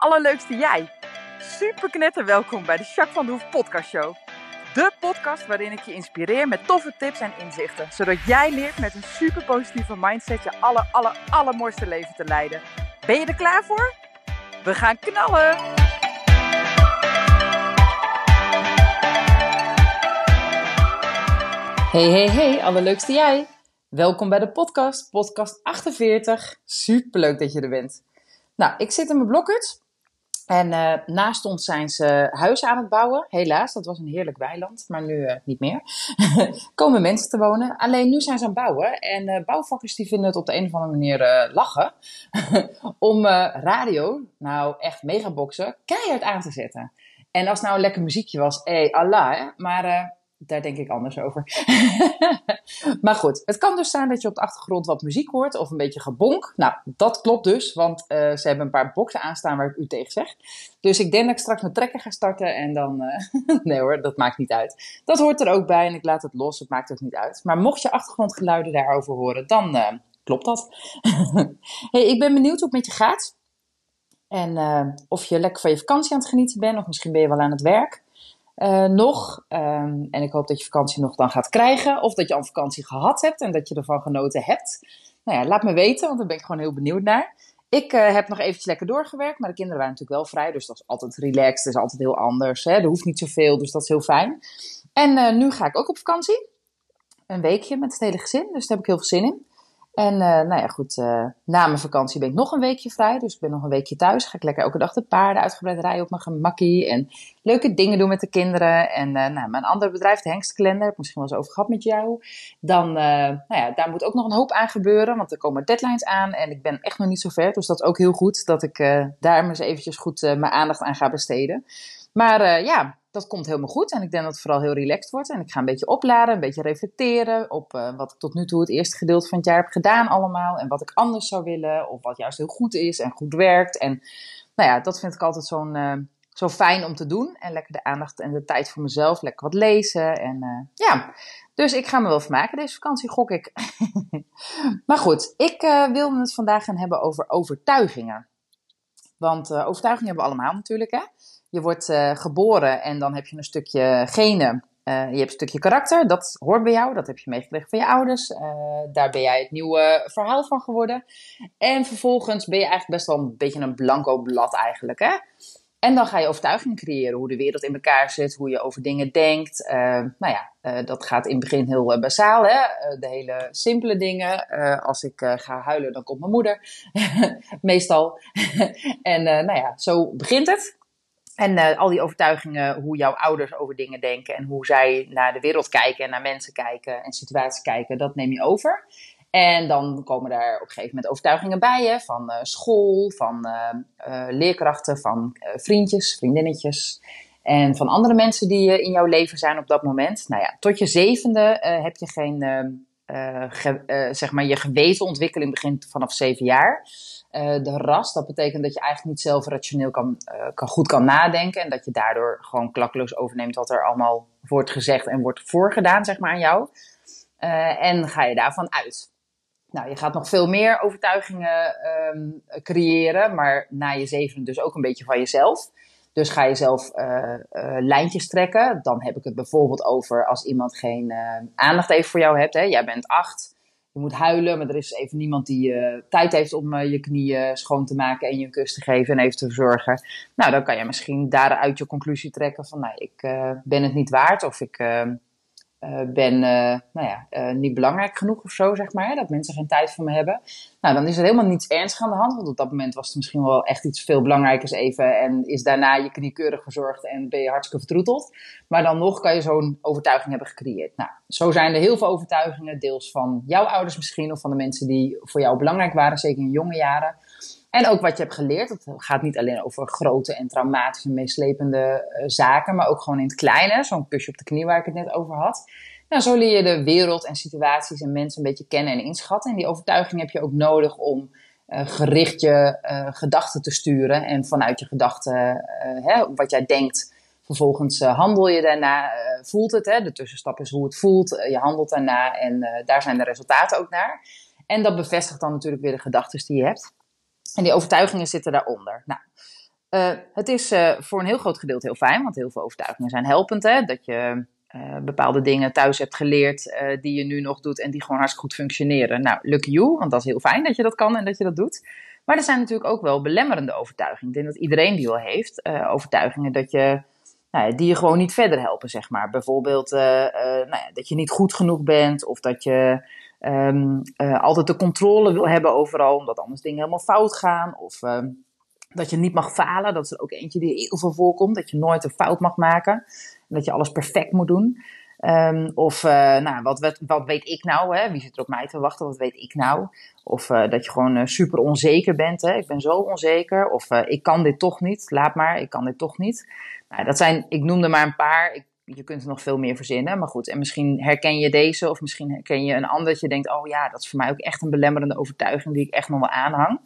allerleukste jij. Super knetter welkom bij de Jacques van de Hoef podcast show. De podcast waarin ik je inspireer met toffe tips en inzichten. Zodat jij leert met een super positieve mindset je aller, aller, allermooiste leven te leiden. Ben je er klaar voor? We gaan knallen! Hey, hey, hey, allerleukste jij. Welkom bij de podcast, podcast 48. Superleuk dat je er bent. Nou, ik zit in mijn blokhut. En uh, naast ons zijn ze huizen aan het bouwen. Helaas, dat was een heerlijk weiland, maar nu uh, niet meer. Komen mensen te wonen. Alleen nu zijn ze aan het bouwen. En uh, bouwvakkers die vinden het op de een of andere manier lachen. om radio, nou echt megaboxen, keihard aan te zetten. En als het nou een lekker muziekje was, eh, Allah, hè? maar daar denk ik anders over. maar goed, het kan dus zijn dat je op de achtergrond wat muziek hoort of een beetje gebonk. Nou, dat klopt dus, want uh, ze hebben een paar boxen aanstaan waar ik u tegen zeg. Dus ik denk dat ik straks mijn trekker ga starten en dan... Uh, nee hoor, dat maakt niet uit. Dat hoort er ook bij en ik laat het los, het maakt ook niet uit. Maar mocht je achtergrondgeluiden daarover horen, dan uh, klopt dat. hey, ik ben benieuwd hoe het met je gaat. En of je lekker van je vakantie aan het genieten bent of misschien ben je wel aan het werk. Uh, nog. Um, en ik hoop dat je vakantie nog dan gaat krijgen. Of dat je al vakantie gehad hebt en dat je ervan genoten hebt. Nou ja, laat me weten, want daar ben ik gewoon heel benieuwd naar. Ik uh, heb nog eventjes lekker doorgewerkt, maar de kinderen waren natuurlijk wel vrij. Dus dat is altijd relaxed, dat is altijd heel anders. Hè? Er hoeft niet zoveel, dus dat is heel fijn. En uh, nu ga ik ook op vakantie. Een weekje met het hele gezin, dus daar heb ik heel veel zin in. En uh, nou ja, goed, uh, na mijn vakantie ben ik nog een weekje vrij. Dus ik ben nog een weekje thuis. Ga ik lekker elke dag de paarden uitgebreid rijden op mijn gemakkie. En leuke dingen doen met de kinderen. En uh, nou, mijn andere bedrijf, de Hengstkalender, heb ik misschien wel eens over gehad met jou. Dan, nou ja, daar moet ook nog een hoop aan gebeuren. Want er komen deadlines aan. En ik ben echt nog niet zo ver. Dus dat is ook heel goed dat ik daar maar eens eventjes goed mijn aandacht aan ga besteden. Maar ja, dat komt helemaal goed. En ik denk dat het vooral heel relaxed wordt. En ik ga een beetje opladen, een beetje reflecteren op uh, wat ik tot nu toe het eerste gedeelte van het jaar heb gedaan allemaal. En wat ik anders zou willen. Of wat juist heel goed is en goed werkt. En nou ja, dat vind ik altijd zo'n, uh, zo fijn om te doen. En lekker de aandacht en de tijd voor mezelf. Lekker wat lezen. En uh, ja, dus ik ga me wel vermaken deze vakantie, gok ik. maar goed, ik wil het vandaag gaan hebben over overtuigingen. Want overtuigingen hebben we allemaal natuurlijk, hè. Je wordt uh, geboren en dan heb je een stukje genen. Uh, je hebt een stukje karakter, dat hoort bij jou, dat heb je meegekregen van je ouders. Uh, daar ben jij het nieuwe verhaal van geworden. En vervolgens ben je eigenlijk best wel een beetje een blanco blad eigenlijk. Hè? En dan ga je overtuigingen creëren, hoe de wereld in elkaar zit, hoe je over dingen denkt. nou ja, dat gaat in het begin heel basaal, hè? de hele simpele dingen. als ik ga huilen, dan komt mijn moeder, meestal. en nou ja, zo begint het. En uh, al die overtuigingen, hoe jouw ouders over dingen denken en hoe zij naar de wereld kijken en naar mensen kijken en situaties kijken, dat neem je over. En dan komen daar op een gegeven moment overtuigingen bij je van uh, school, van uh, leerkrachten, van vriendjes, vriendinnetjes en van andere mensen die in jouw leven zijn op dat moment. Nou ja, tot je zevende heb je geen, ge, zeg maar, je gewetenontwikkeling begint vanaf zeven jaar. Uh, de ras, dat betekent dat je eigenlijk niet zelf rationeel kan, uh, kan, goed kan nadenken. En dat je daardoor gewoon klakkeloos overneemt wat er allemaal wordt gezegd en wordt voorgedaan, zeg maar, aan jou. Uh, en ga je daarvan uit. Nou, je gaat nog veel meer overtuigingen um, creëren, maar na je zevende dus ook een beetje van jezelf. Dus ga je zelf lijntjes trekken. Dan heb ik het bijvoorbeeld over als iemand geen aandacht even voor jou hebt. Hè. Jij bent acht je moet huilen, maar er is even niemand die uh, tijd heeft om uh, je knieën schoon te maken en je een kus te geven en even te verzorgen. Nou, dan kan je misschien daaruit je conclusie trekken van, nou, ik uh, ben het niet waard of ik uh, ben uh, nou ja, uh, niet belangrijk genoeg of zo, zeg maar. Dat mensen geen tijd voor me hebben. Nou, dan is er helemaal niets ernstigs aan de hand. Want op dat moment was het misschien wel echt iets veel belangrijkers even. En is daarna je knie keurig verzorgd en ben je hartstikke vertroeteld. Maar dan nog kan je zo'n overtuiging hebben gecreëerd. Nou, zo zijn er heel veel overtuigingen. Deels van jouw ouders misschien of van de mensen die voor jou belangrijk waren, zeker in jonge jaren. En ook wat je hebt geleerd. Het gaat niet alleen over grote en traumatische, meeslepende uh, zaken, maar ook gewoon in het kleine. Zo'n kusje op de knie waar ik het net over had. Nou, zo leer je de wereld en situaties en mensen een beetje kennen en inschatten. En die overtuiging heb je ook nodig om uh, gericht je uh, gedachten te sturen. En vanuit je gedachten, wat jij denkt, vervolgens handel je daarna, voelt het. Hè? De tussenstap is hoe het voelt. je handelt daarna en daar zijn de resultaten ook naar. En dat bevestigt dan natuurlijk weer de gedachten die je hebt. En die overtuigingen zitten daaronder. Nou, het is voor een heel groot gedeelte heel fijn, want heel veel overtuigingen zijn helpend. Hè? Dat je bepaalde dingen thuis hebt geleerd die je nu nog doet en die gewoon hartstikke goed functioneren. Nou, lucky you, want dat is heel fijn dat je dat kan en dat je dat doit. Maar er zijn natuurlijk ook wel belemmerende overtuigingen. Ik denk dat iedereen die wel heeft. overtuigingen dat je nou die je gewoon niet verder helpen, zeg maar. Bijvoorbeeld nou ja, dat je niet goed genoeg bent of dat je um, uh, altijd de controle wil hebben overal, omdat anders dingen helemaal fout gaan. Of um, dat je niet mag falen, dat is er ook eentje die heel veel voorkomt, dat je nooit een fout mag maken en dat je alles perfect moet doen. Um, of nou, wat, wat, wat, weet ik nou? Hè? Wie zit er op mij te wachten? Wat weet ik nou? Of dat je gewoon super onzeker bent. Hè? Ik ben zo onzeker. Of ik kan dit toch niet. Laat maar, ik kan dit toch niet. Nou, dat zijn, ik noemde maar een paar. Je kunt er nog veel meer verzinnen. Maar goed, en misschien herken je deze of misschien herken je een ander dat je denkt, oh ja, dat is voor mij ook echt een belemmerende overtuiging die ik echt nog wel aanhang.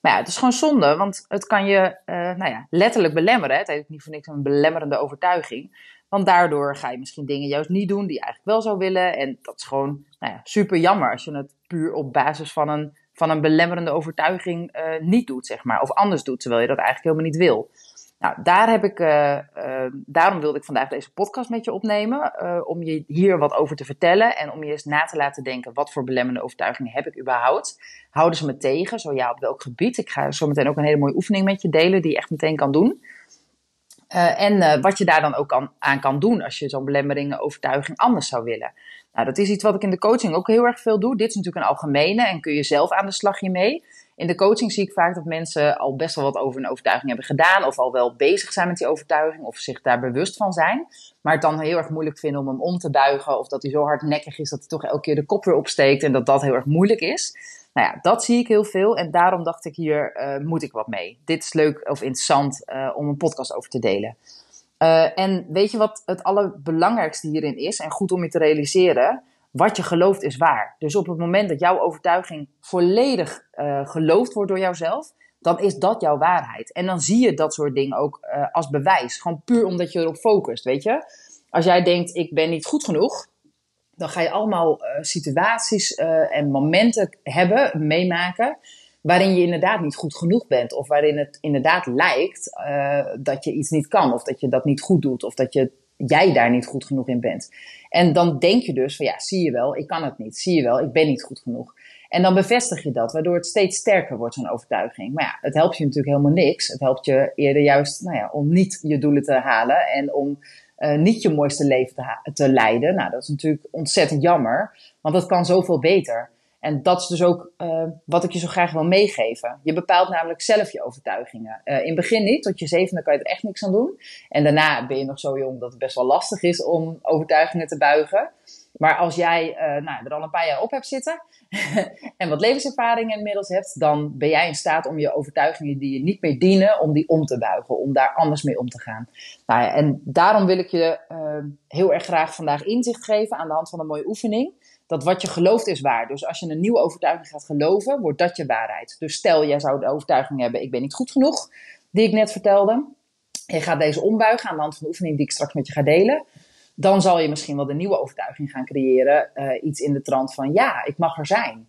Maar ja, het is gewoon zonde, want het kan je uh, nou ja, letterlijk belemmeren. Het heeft niet voor niks een belemmerende overtuiging. Want daardoor ga je misschien dingen juist niet doen die je eigenlijk wel zou willen. En dat is gewoon nou ja, super jammer als je het puur op basis van een, van een belemmerende overtuiging uh, niet doet, zeg maar. Of anders doet, terwijl je dat eigenlijk helemaal niet wil. Nou, daar heb ik, uh, uh, daarom wilde ik vandaag deze podcast met je opnemen. Uh, om je hier wat over te vertellen en om je eens na te laten denken: wat voor belemmerende overtuigingen heb ik überhaupt? Houden ze me tegen? Zo ja, op welk gebied? Ik ga zo meteen ook een hele mooie oefening met je delen die je echt meteen kan doen. en wat je daar dan ook aan, aan kan doen als je zo'n belemmerende overtuiging anders zou willen. Nou, dat is iets wat ik in de coaching ook heel erg veel doe. Dit is natuurlijk een algemene en kun je zelf aan de slag hiermee. In de coaching zie ik vaak dat mensen al best wel wat over een overtuiging hebben gedaan, of al wel bezig zijn met die overtuiging, of zich daar bewust van zijn, maar het dan heel erg moeilijk vinden om hem om te buigen, of dat hij zo hardnekkig is dat hij toch elke keer de kop weer opsteekt en dat dat heel erg moeilijk is. Nou ja, dat zie ik heel veel en daarom dacht ik hier uh, moet ik wat mee. Dit is leuk of interessant uh, om een podcast over te delen. Uh, en weet je wat het allerbelangrijkste hierin is en goed om je te realiseren? Wat je gelooft is waar. Dus op het moment dat jouw overtuiging volledig uh, geloofd wordt door jouzelf, dan is dat jouw waarheid. En dan zie je dat soort dingen ook uh, als bewijs. Gewoon puur omdat je erop focust, weet je. Als jij denkt, ik ben niet goed genoeg, dan ga je allemaal uh, situaties en momenten hebben, meemaken, waarin je inderdaad niet goed genoeg bent. Of waarin het inderdaad lijkt dat je iets niet kan, of dat je dat niet goed doet, of dat je jij daar niet goed genoeg in bent. En dan denk je dus van ja, zie je wel, ik kan het niet. Zie je wel, ik ben niet goed genoeg. En dan bevestig je dat, waardoor het steeds sterker wordt, zo'n overtuiging. Maar ja, het helpt je natuurlijk helemaal niks. Het helpt je eerder juist nou ja, om niet je doelen te halen en om uh, niet je mooiste leven te, te leiden. Nou, dat is natuurlijk ontzettend jammer, want dat kan zoveel beter. En dat is dus ook uh, wat ik je zo graag wil meegeven. Je bepaalt namelijk zelf je overtuigingen. Uh, in het begin niet, tot je zevende kan je er echt niks aan doen. En daarna ben je nog zo jong dat het best wel lastig is om overtuigingen te buigen. Maar als jij uh, nou, er al een paar jaar op hebt zitten en wat levenservaring inmiddels hebt, dan ben jij in staat om je overtuigingen die je niet meer dienen, om die om te buigen, om daar anders mee om te gaan. Nou en daarom wil ik je heel erg graag vandaag inzicht geven aan de hand van een mooie oefening dat wat je gelooft is waar. Dus als je een nieuwe overtuiging gaat geloven, wordt dat je waarheid. Dus stel, jij zou de overtuiging hebben, ik ben niet goed genoeg, die ik net vertelde. Je gaat deze ombuigen aan de hand van de oefening die ik straks met je ga delen. Dan zal je misschien wel de nieuwe overtuiging gaan creëren. Uh, iets in de trant van, ja, ik mag er zijn.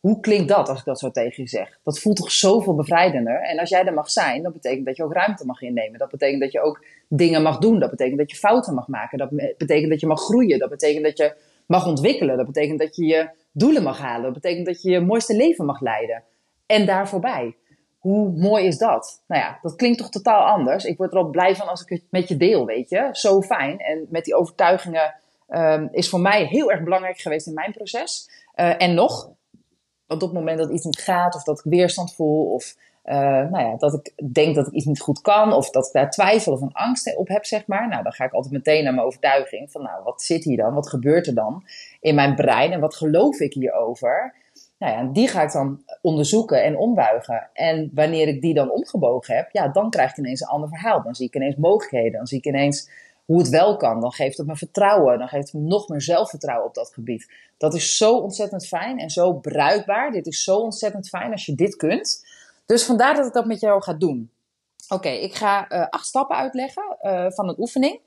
Hoe klinkt dat als ik dat zo tegen je zeg? Dat voelt toch zoveel bevrijdender? En als jij er mag zijn, dat betekent dat je ook ruimte mag innemen. Dat betekent dat je ook dingen mag doen. Dat betekent dat je fouten mag maken. Dat betekent dat je mag groeien. Dat betekent dat je mag ontwikkelen. Dat betekent dat je je doelen mag halen. Dat betekent dat je je mooiste leven mag leiden. En daar voorbij. Hoe mooi is dat? Nou ja, dat klinkt toch totaal anders. Ik word er al blij van als ik het met je deel, weet je. Zo fijn. En met die overtuigingen um, is voor mij heel erg belangrijk geweest in mijn proces. Uh, en nog, want op het moment dat iets niet gaat, of dat ik weerstand voel, of uh, nou ja, dat ik denk dat ik iets niet goed kan, of dat ik daar twijfel of een angst op heb, zeg maar. Nou, dan ga ik altijd meteen naar mijn overtuiging van, nou, wat zit hier dan? Wat gebeurt er dan in mijn brein? En wat geloof ik hierover? Nou ja, die ga ik dan onderzoeken en ombuigen. En wanneer ik die dan omgebogen heb, ja, dan krijg ik ineens een ander verhaal. Dan zie ik ineens mogelijkheden. Dan zie ik ineens hoe het wel kan. Dan geeft het me vertrouwen. Dan geeft het me nog meer zelfvertrouwen op dat gebied. Dat is zo ontzettend fijn en zo bruikbaar. Dit is zo ontzettend fijn als je dit kunt. Dus vandaar dat ik dat met jou ga doen. Oké, ik ga uh, acht stappen uitleggen uh, van een oefening.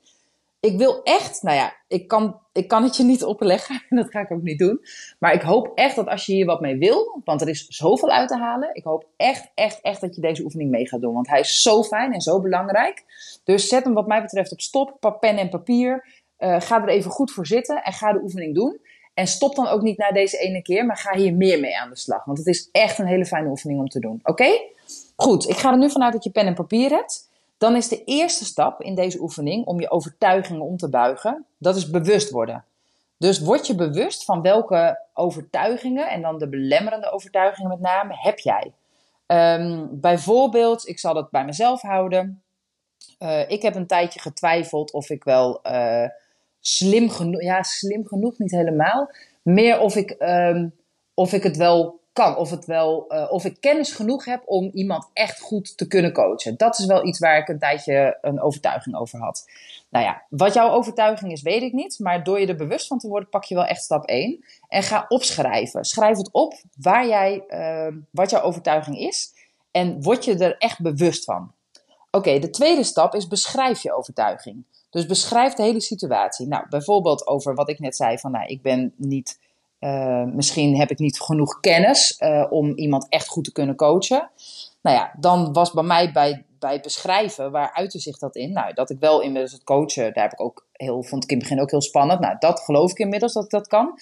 ik wil echt, nou ja, ik kan, ik kan het je niet opleggen. En dat ga ik ook niet doen. Maar ik hoop echt dat als je hier wat mee wil, want er is zoveel uit te halen. Ik hoop echt, echt, echt dat je deze oefening mee gaat doen. Want hij is zo fijn en zo belangrijk. Dus zet hem wat mij betreft op stop. Pen en papier. Uh, ga er even goed voor zitten en ga de oefening doen. En stop dan ook niet na deze ene keer, maar ga hier meer mee aan de slag. Want het is echt een hele fijne oefening om te doen. Oké? Goed, ik ga er nu vanuit dat je pen en papier hebt. Dan is de eerste stap in deze oefening om je overtuigingen om te buigen. Dat is bewust worden. Dus word je bewust van welke overtuigingen, en dan de belemmerende overtuigingen met name, heb jij. Um, bijvoorbeeld, ik zal het bij mezelf houden. Uh, ik heb een tijdje getwijfeld of ik wel uh, slim genoeg, ja, slim genoeg niet helemaal. Meer of ik, um, of ik het wel kan. Of, het wel, uh, of ik kennis genoeg heb om iemand echt goed te kunnen coachen. Dat is wel iets waar ik een tijdje een overtuiging over had. Nou ja, wat jouw overtuiging is, weet ik niet. Maar door je er bewust van te worden, pak je wel echt stap 1. En ga opschrijven. Schrijf het op waar jij, uh, wat jouw overtuiging is. En word je er echt bewust van. Oké, de tweede stap is beschrijf je overtuiging. Dus beschrijf de hele situatie. Nou, bijvoorbeeld over wat ik net zei: van nou, ik ben niet uh, misschien heb ik niet genoeg kennis uh, om iemand echt goed te kunnen coachen. Nou ja, dan was bij mij bij, bij beschrijven, waar uitte zich dat in? Nou, dat ik wel inmiddels het coachen, daar heb ik ook heel, vond ik in het begin ook heel spannend. Nou, dat geloof ik inmiddels dat ik dat kan.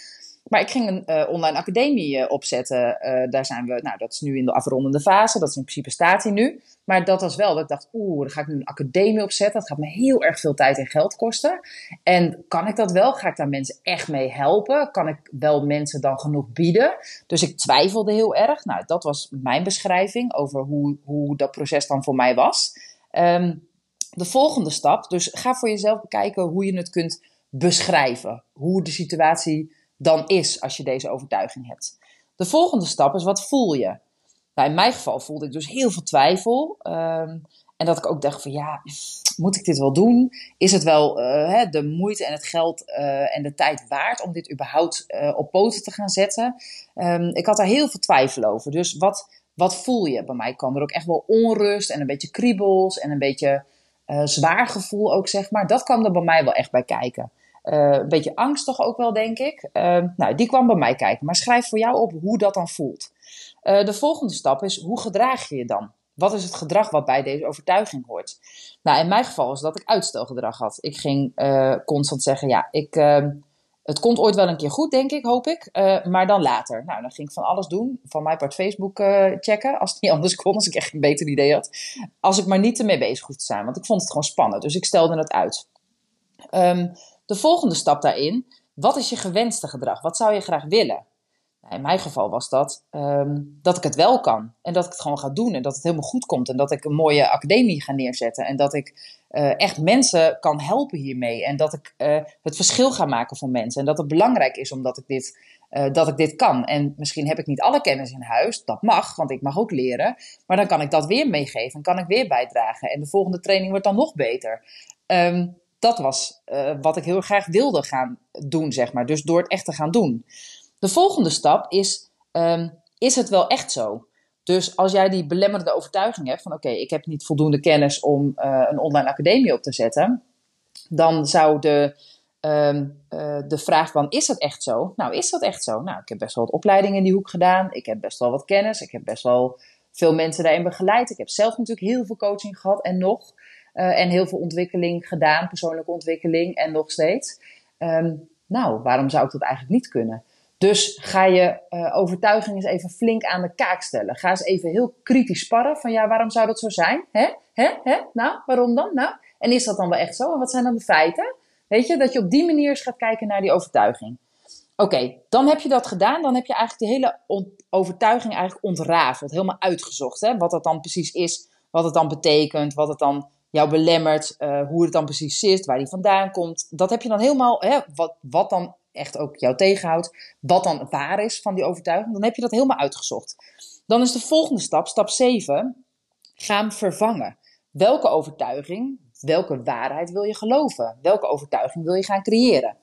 Maar ik ging een uh, online academie uh, opzetten. Uh, daar zijn we, nou, dat is nu in de afrondende fase. Dat is in principe staat hij nu. Maar dat was wel dat ik dacht, oeh, dan ga ik nu een academie opzetten. Dat gaat me heel erg veel tijd en geld kosten. En kan ik dat wel? Ga ik daar mensen echt mee helpen? Kan ik wel mensen dan genoeg bieden? Dus ik twijfelde heel erg. Nou, dat was mijn beschrijving over hoe, hoe dat proces dan voor mij was. Um, de volgende stap, dus ga voor jezelf bekijken hoe je het kunt beschrijven. Hoe de situatie dan is als je deze overtuiging hebt. De volgende stap is wat voel je? Nou, in mijn geval voelde ik dus heel veel twijfel. Um, en dat ik ook dacht van ja, moet ik dit wel doen? Is het wel uh, de moeite en het geld uh, en de tijd waard om dit überhaupt uh, op poten te gaan zetten? Um, ik had daar heel veel twijfel over. Dus wat, wat voel je? Bij mij kwam er ook echt wel onrust en een beetje kriebels en een beetje zwaar gevoel ook, zeg maar. Dat kwam er bij mij wel echt bij kijken. Uh, een beetje angstig ook wel, denk ik. Uh, nou, die kwam bij mij kijken. Maar schrijf voor jou op hoe dat dan voelt. Uh, de volgende stap is, hoe gedraag je je dan? Wat is het gedrag wat bij deze overtuiging hoort? Nou, in mijn geval was dat ik uitstelgedrag had. Ik ging constant zeggen, ja, ik, het komt ooit wel een keer goed, denk ik, hoop ik. maar dan later. Nou, dan ging ik van alles doen. Van mijn part Facebook checken, als het niet anders kon, als ik echt een beter idee had. Als ik maar niet ermee bezig hoefde te zijn, want ik vond het gewoon spannend. Dus ik stelde het uit. Um, de volgende stap daarin, wat is je gewenste gedrag? Wat zou je graag willen? Nou, in mijn geval was dat um, dat ik het wel kan en dat ik het gewoon ga doen en dat het helemaal goed komt en dat ik een mooie academie ga neerzetten en dat ik uh, echt mensen kan helpen hiermee en dat ik uh, het verschil ga maken voor mensen en dat het belangrijk is omdat ik dit, uh, dat ik dit kan. En misschien heb ik niet alle kennis in huis, dat mag, want ik mag ook leren, maar dan kan ik dat weer meegeven en kan ik weer bijdragen en de volgende training wordt dan nog beter. Um, dat was uh, wat ik heel graag wilde gaan doen, zeg maar. Dus door het echt te gaan doen. De volgende stap is, um, is het wel echt zo? Dus als jij die belemmerende overtuiging hebt van oké, ik heb niet voldoende kennis om uh, een online academie op te zetten, dan zou de, um, uh, de vraag van is dat echt zo? Nou, is dat echt zo? Nou, ik heb best wel wat opleidingen in die hoek gedaan. Ik heb best wel wat kennis. Ik heb best wel veel mensen daarin begeleid. Ik heb zelf natuurlijk heel veel coaching gehad en nog. Uh, en heel veel ontwikkeling gedaan, persoonlijke ontwikkeling en nog steeds. Um, nou, waarom zou ik dat eigenlijk niet kunnen? Dus ga je uh, overtuiging eens even flink aan de kaak stellen. Ga eens even heel kritisch sparren van ja, waarom zou dat zo zijn? Hè? Hè? Hè? Nou, waarom dan? Nou, en is dat dan wel echt zo? En wat zijn dan de feiten? Weet je, dat je op die manier eens gaat kijken naar die overtuiging. Oké, dan heb je dat gedaan. Dan heb je eigenlijk de hele overtuiging eigenlijk ontrafeld. Helemaal uitgezocht. Hè? Wat dat dan precies is. Wat het dan betekent. Wat het dan jou belemmert, uh, hoe het dan precies zit, waar die vandaan komt. Dat heb je dan helemaal, hè, wat, wat dan echt ook jou tegenhoudt, wat dan waar is van die overtuiging, dan heb je dat helemaal uitgezocht. Dan is de volgende stap, stap 7, ga vervangen. Welke overtuiging, welke waarheid wil je geloven? Welke overtuiging wil je gaan creëren?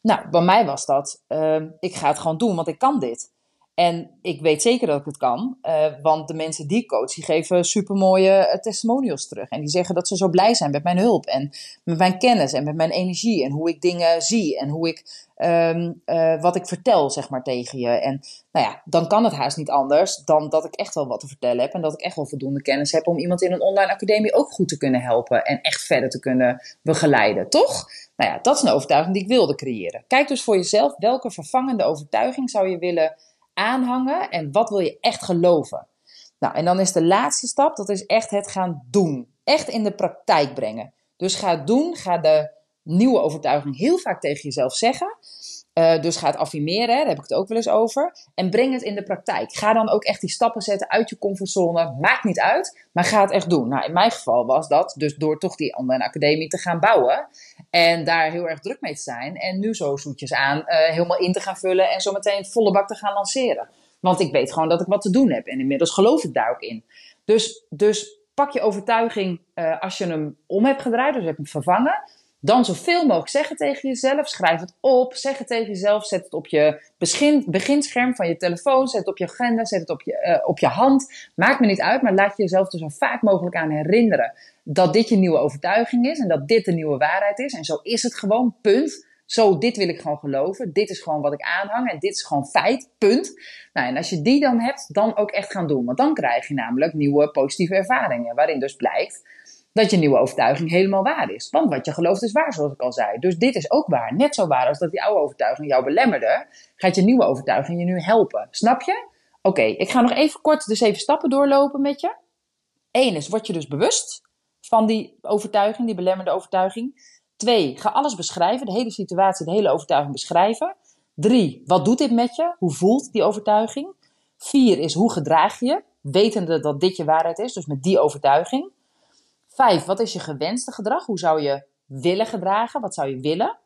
Nou, bij mij was dat, uh, ik ga het gewoon doen, want ik kan dit. En ik weet zeker dat ik het kan, uh, want de mensen die ik coach, die geven supermooie uh, testimonials terug. En die zeggen dat ze zo blij zijn met mijn hulp en met mijn kennis en met mijn energie en hoe ik dingen zie en hoe ik, um, uh, wat ik vertel, zeg maar, tegen je. En nou ja, dan kan het haast niet anders dan dat ik echt wel wat te vertellen heb en dat ik echt wel voldoende kennis heb om iemand in een online academie ook goed te kunnen helpen en echt verder te kunnen begeleiden, toch? Nou ja, dat is een overtuiging die ik wilde creëren. Kijk dus voor jezelf welke vervangende overtuiging zou je willen aanhangen en wat wil je echt geloven. Nou, en dan is de laatste stap, dat is echt het gaan doen. Echt in de praktijk brengen. Dus ga doen, ga de nieuwe overtuiging heel vaak tegen jezelf zeggen. Uh, dus ga het affirmeren, daar heb ik het ook wel eens over. En breng het in de praktijk. Ga dan ook echt die stappen zetten uit je comfortzone. Maakt niet uit, maar ga het echt doen. Nou, in mijn geval was dat dus door toch die online academie te gaan bouwen. En daar heel erg druk mee te zijn. En nu zo zoetjes aan uh, helemaal in te gaan vullen. En zo meteen volle bak te gaan lanceren. Want ik weet gewoon dat ik wat te doen heb. En inmiddels geloof ik daar ook in. Dus, dus pak je overtuiging uh, als je hem om hebt gedraaid. Dus heb hem vervangen dan zoveel mogelijk zeggen tegen jezelf. Schrijf het op. Zeg het tegen jezelf. Zet het op je begin, beginscherm van je telefoon. Zet het op je agenda. Zet het op je, uh, op je hand. Maakt me niet uit, maar laat je jezelf er zo vaak mogelijk aan herinneren. Dat dit je nieuwe overtuiging is. En dat dit de nieuwe waarheid is. En zo is het gewoon. Punt. Zo, dit wil ik gewoon geloven. Dit is gewoon wat ik aanhang. En dit is gewoon feit. Punt. Nou, en als je die dan hebt, dan ook echt gaan doen. Want dan krijg je namelijk nieuwe positieve ervaringen. Waarin dus blijkt dat je nieuwe overtuiging helemaal waar is. Want wat je gelooft is waar, zoals ik al zei. Dus dit is ook waar. Net zo waar als dat die oude overtuiging jou belemmerde, gaat je nieuwe overtuiging je nu helpen. Snap je? Oké, ik ga nog even kort de zeven stappen doorlopen met je. Eén is, word je dus bewust van die overtuiging, die belemmerde overtuiging. Twee, ga alles beschrijven, de hele situatie, de hele overtuiging beschrijven. Drie, wat doet dit met je? Hoe voelt die overtuiging? Vier is, hoe gedraag je, wetende dat dit je waarheid is, dus met die overtuiging. Vijf, wat is je gewenste gedrag? Hoe zou je willen gedragen? Wat zou je willen?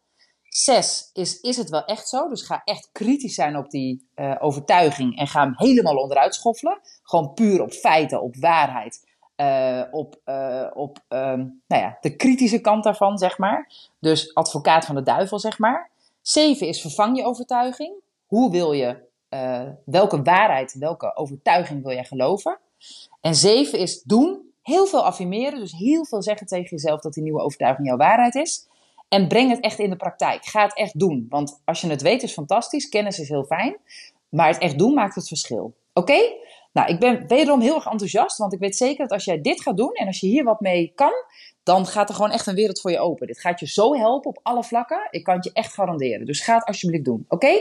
Zes is, is het wel echt zo? Dus ga echt kritisch zijn op die uh, overtuiging en ga hem helemaal onderuit schoffelen. Gewoon puur op feiten, op waarheid. Uh, op uh, op um, nou ja, de kritische kant daarvan, zeg maar. Dus advocaat van de duivel, zeg maar. Zeven is vervang je overtuiging. Hoe wil je, welke waarheid, welke overtuiging wil jij geloven? En zeven is doen Heel veel affirmeren, dus heel veel zeggen tegen jezelf dat die nieuwe overtuiging jouw waarheid is. En breng het echt in de praktijk. Ga het echt doen. Want als je het weet is fantastisch, kennis is heel fijn. Maar het echt doen maakt het verschil. Oké? Nou, ik ben wederom heel erg enthousiast, want ik weet zeker dat als jij dit gaat doen en als je hier wat mee kan, dan gaat er gewoon echt een wereld voor je open. Dit gaat je zo helpen op alle vlakken. Ik kan het je echt garanderen. Dus ga het alsjeblieft doen. Oké?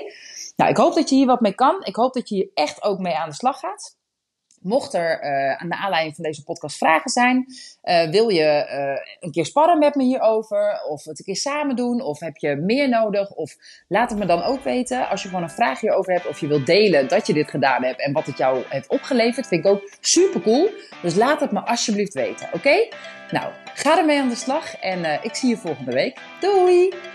Nou, ik hoop dat je hier wat mee kan. Ik hoop dat je hier echt ook mee aan de slag gaat. Mocht er uh, aan de aanleiding van deze podcast vragen zijn, uh, wil je uh, een keer sparren met me hierover, of het een keer samen doen, of heb je meer nodig, of laat het me dan ook weten. Als je gewoon een vraag hierover hebt, of je wilt delen dat je dit gedaan hebt en wat het jou heeft opgeleverd, vind ik ook super cool. Dus laat het me alsjeblieft weten, oké? Nou, ga ermee aan de slag en ik zie je volgende week. Doei!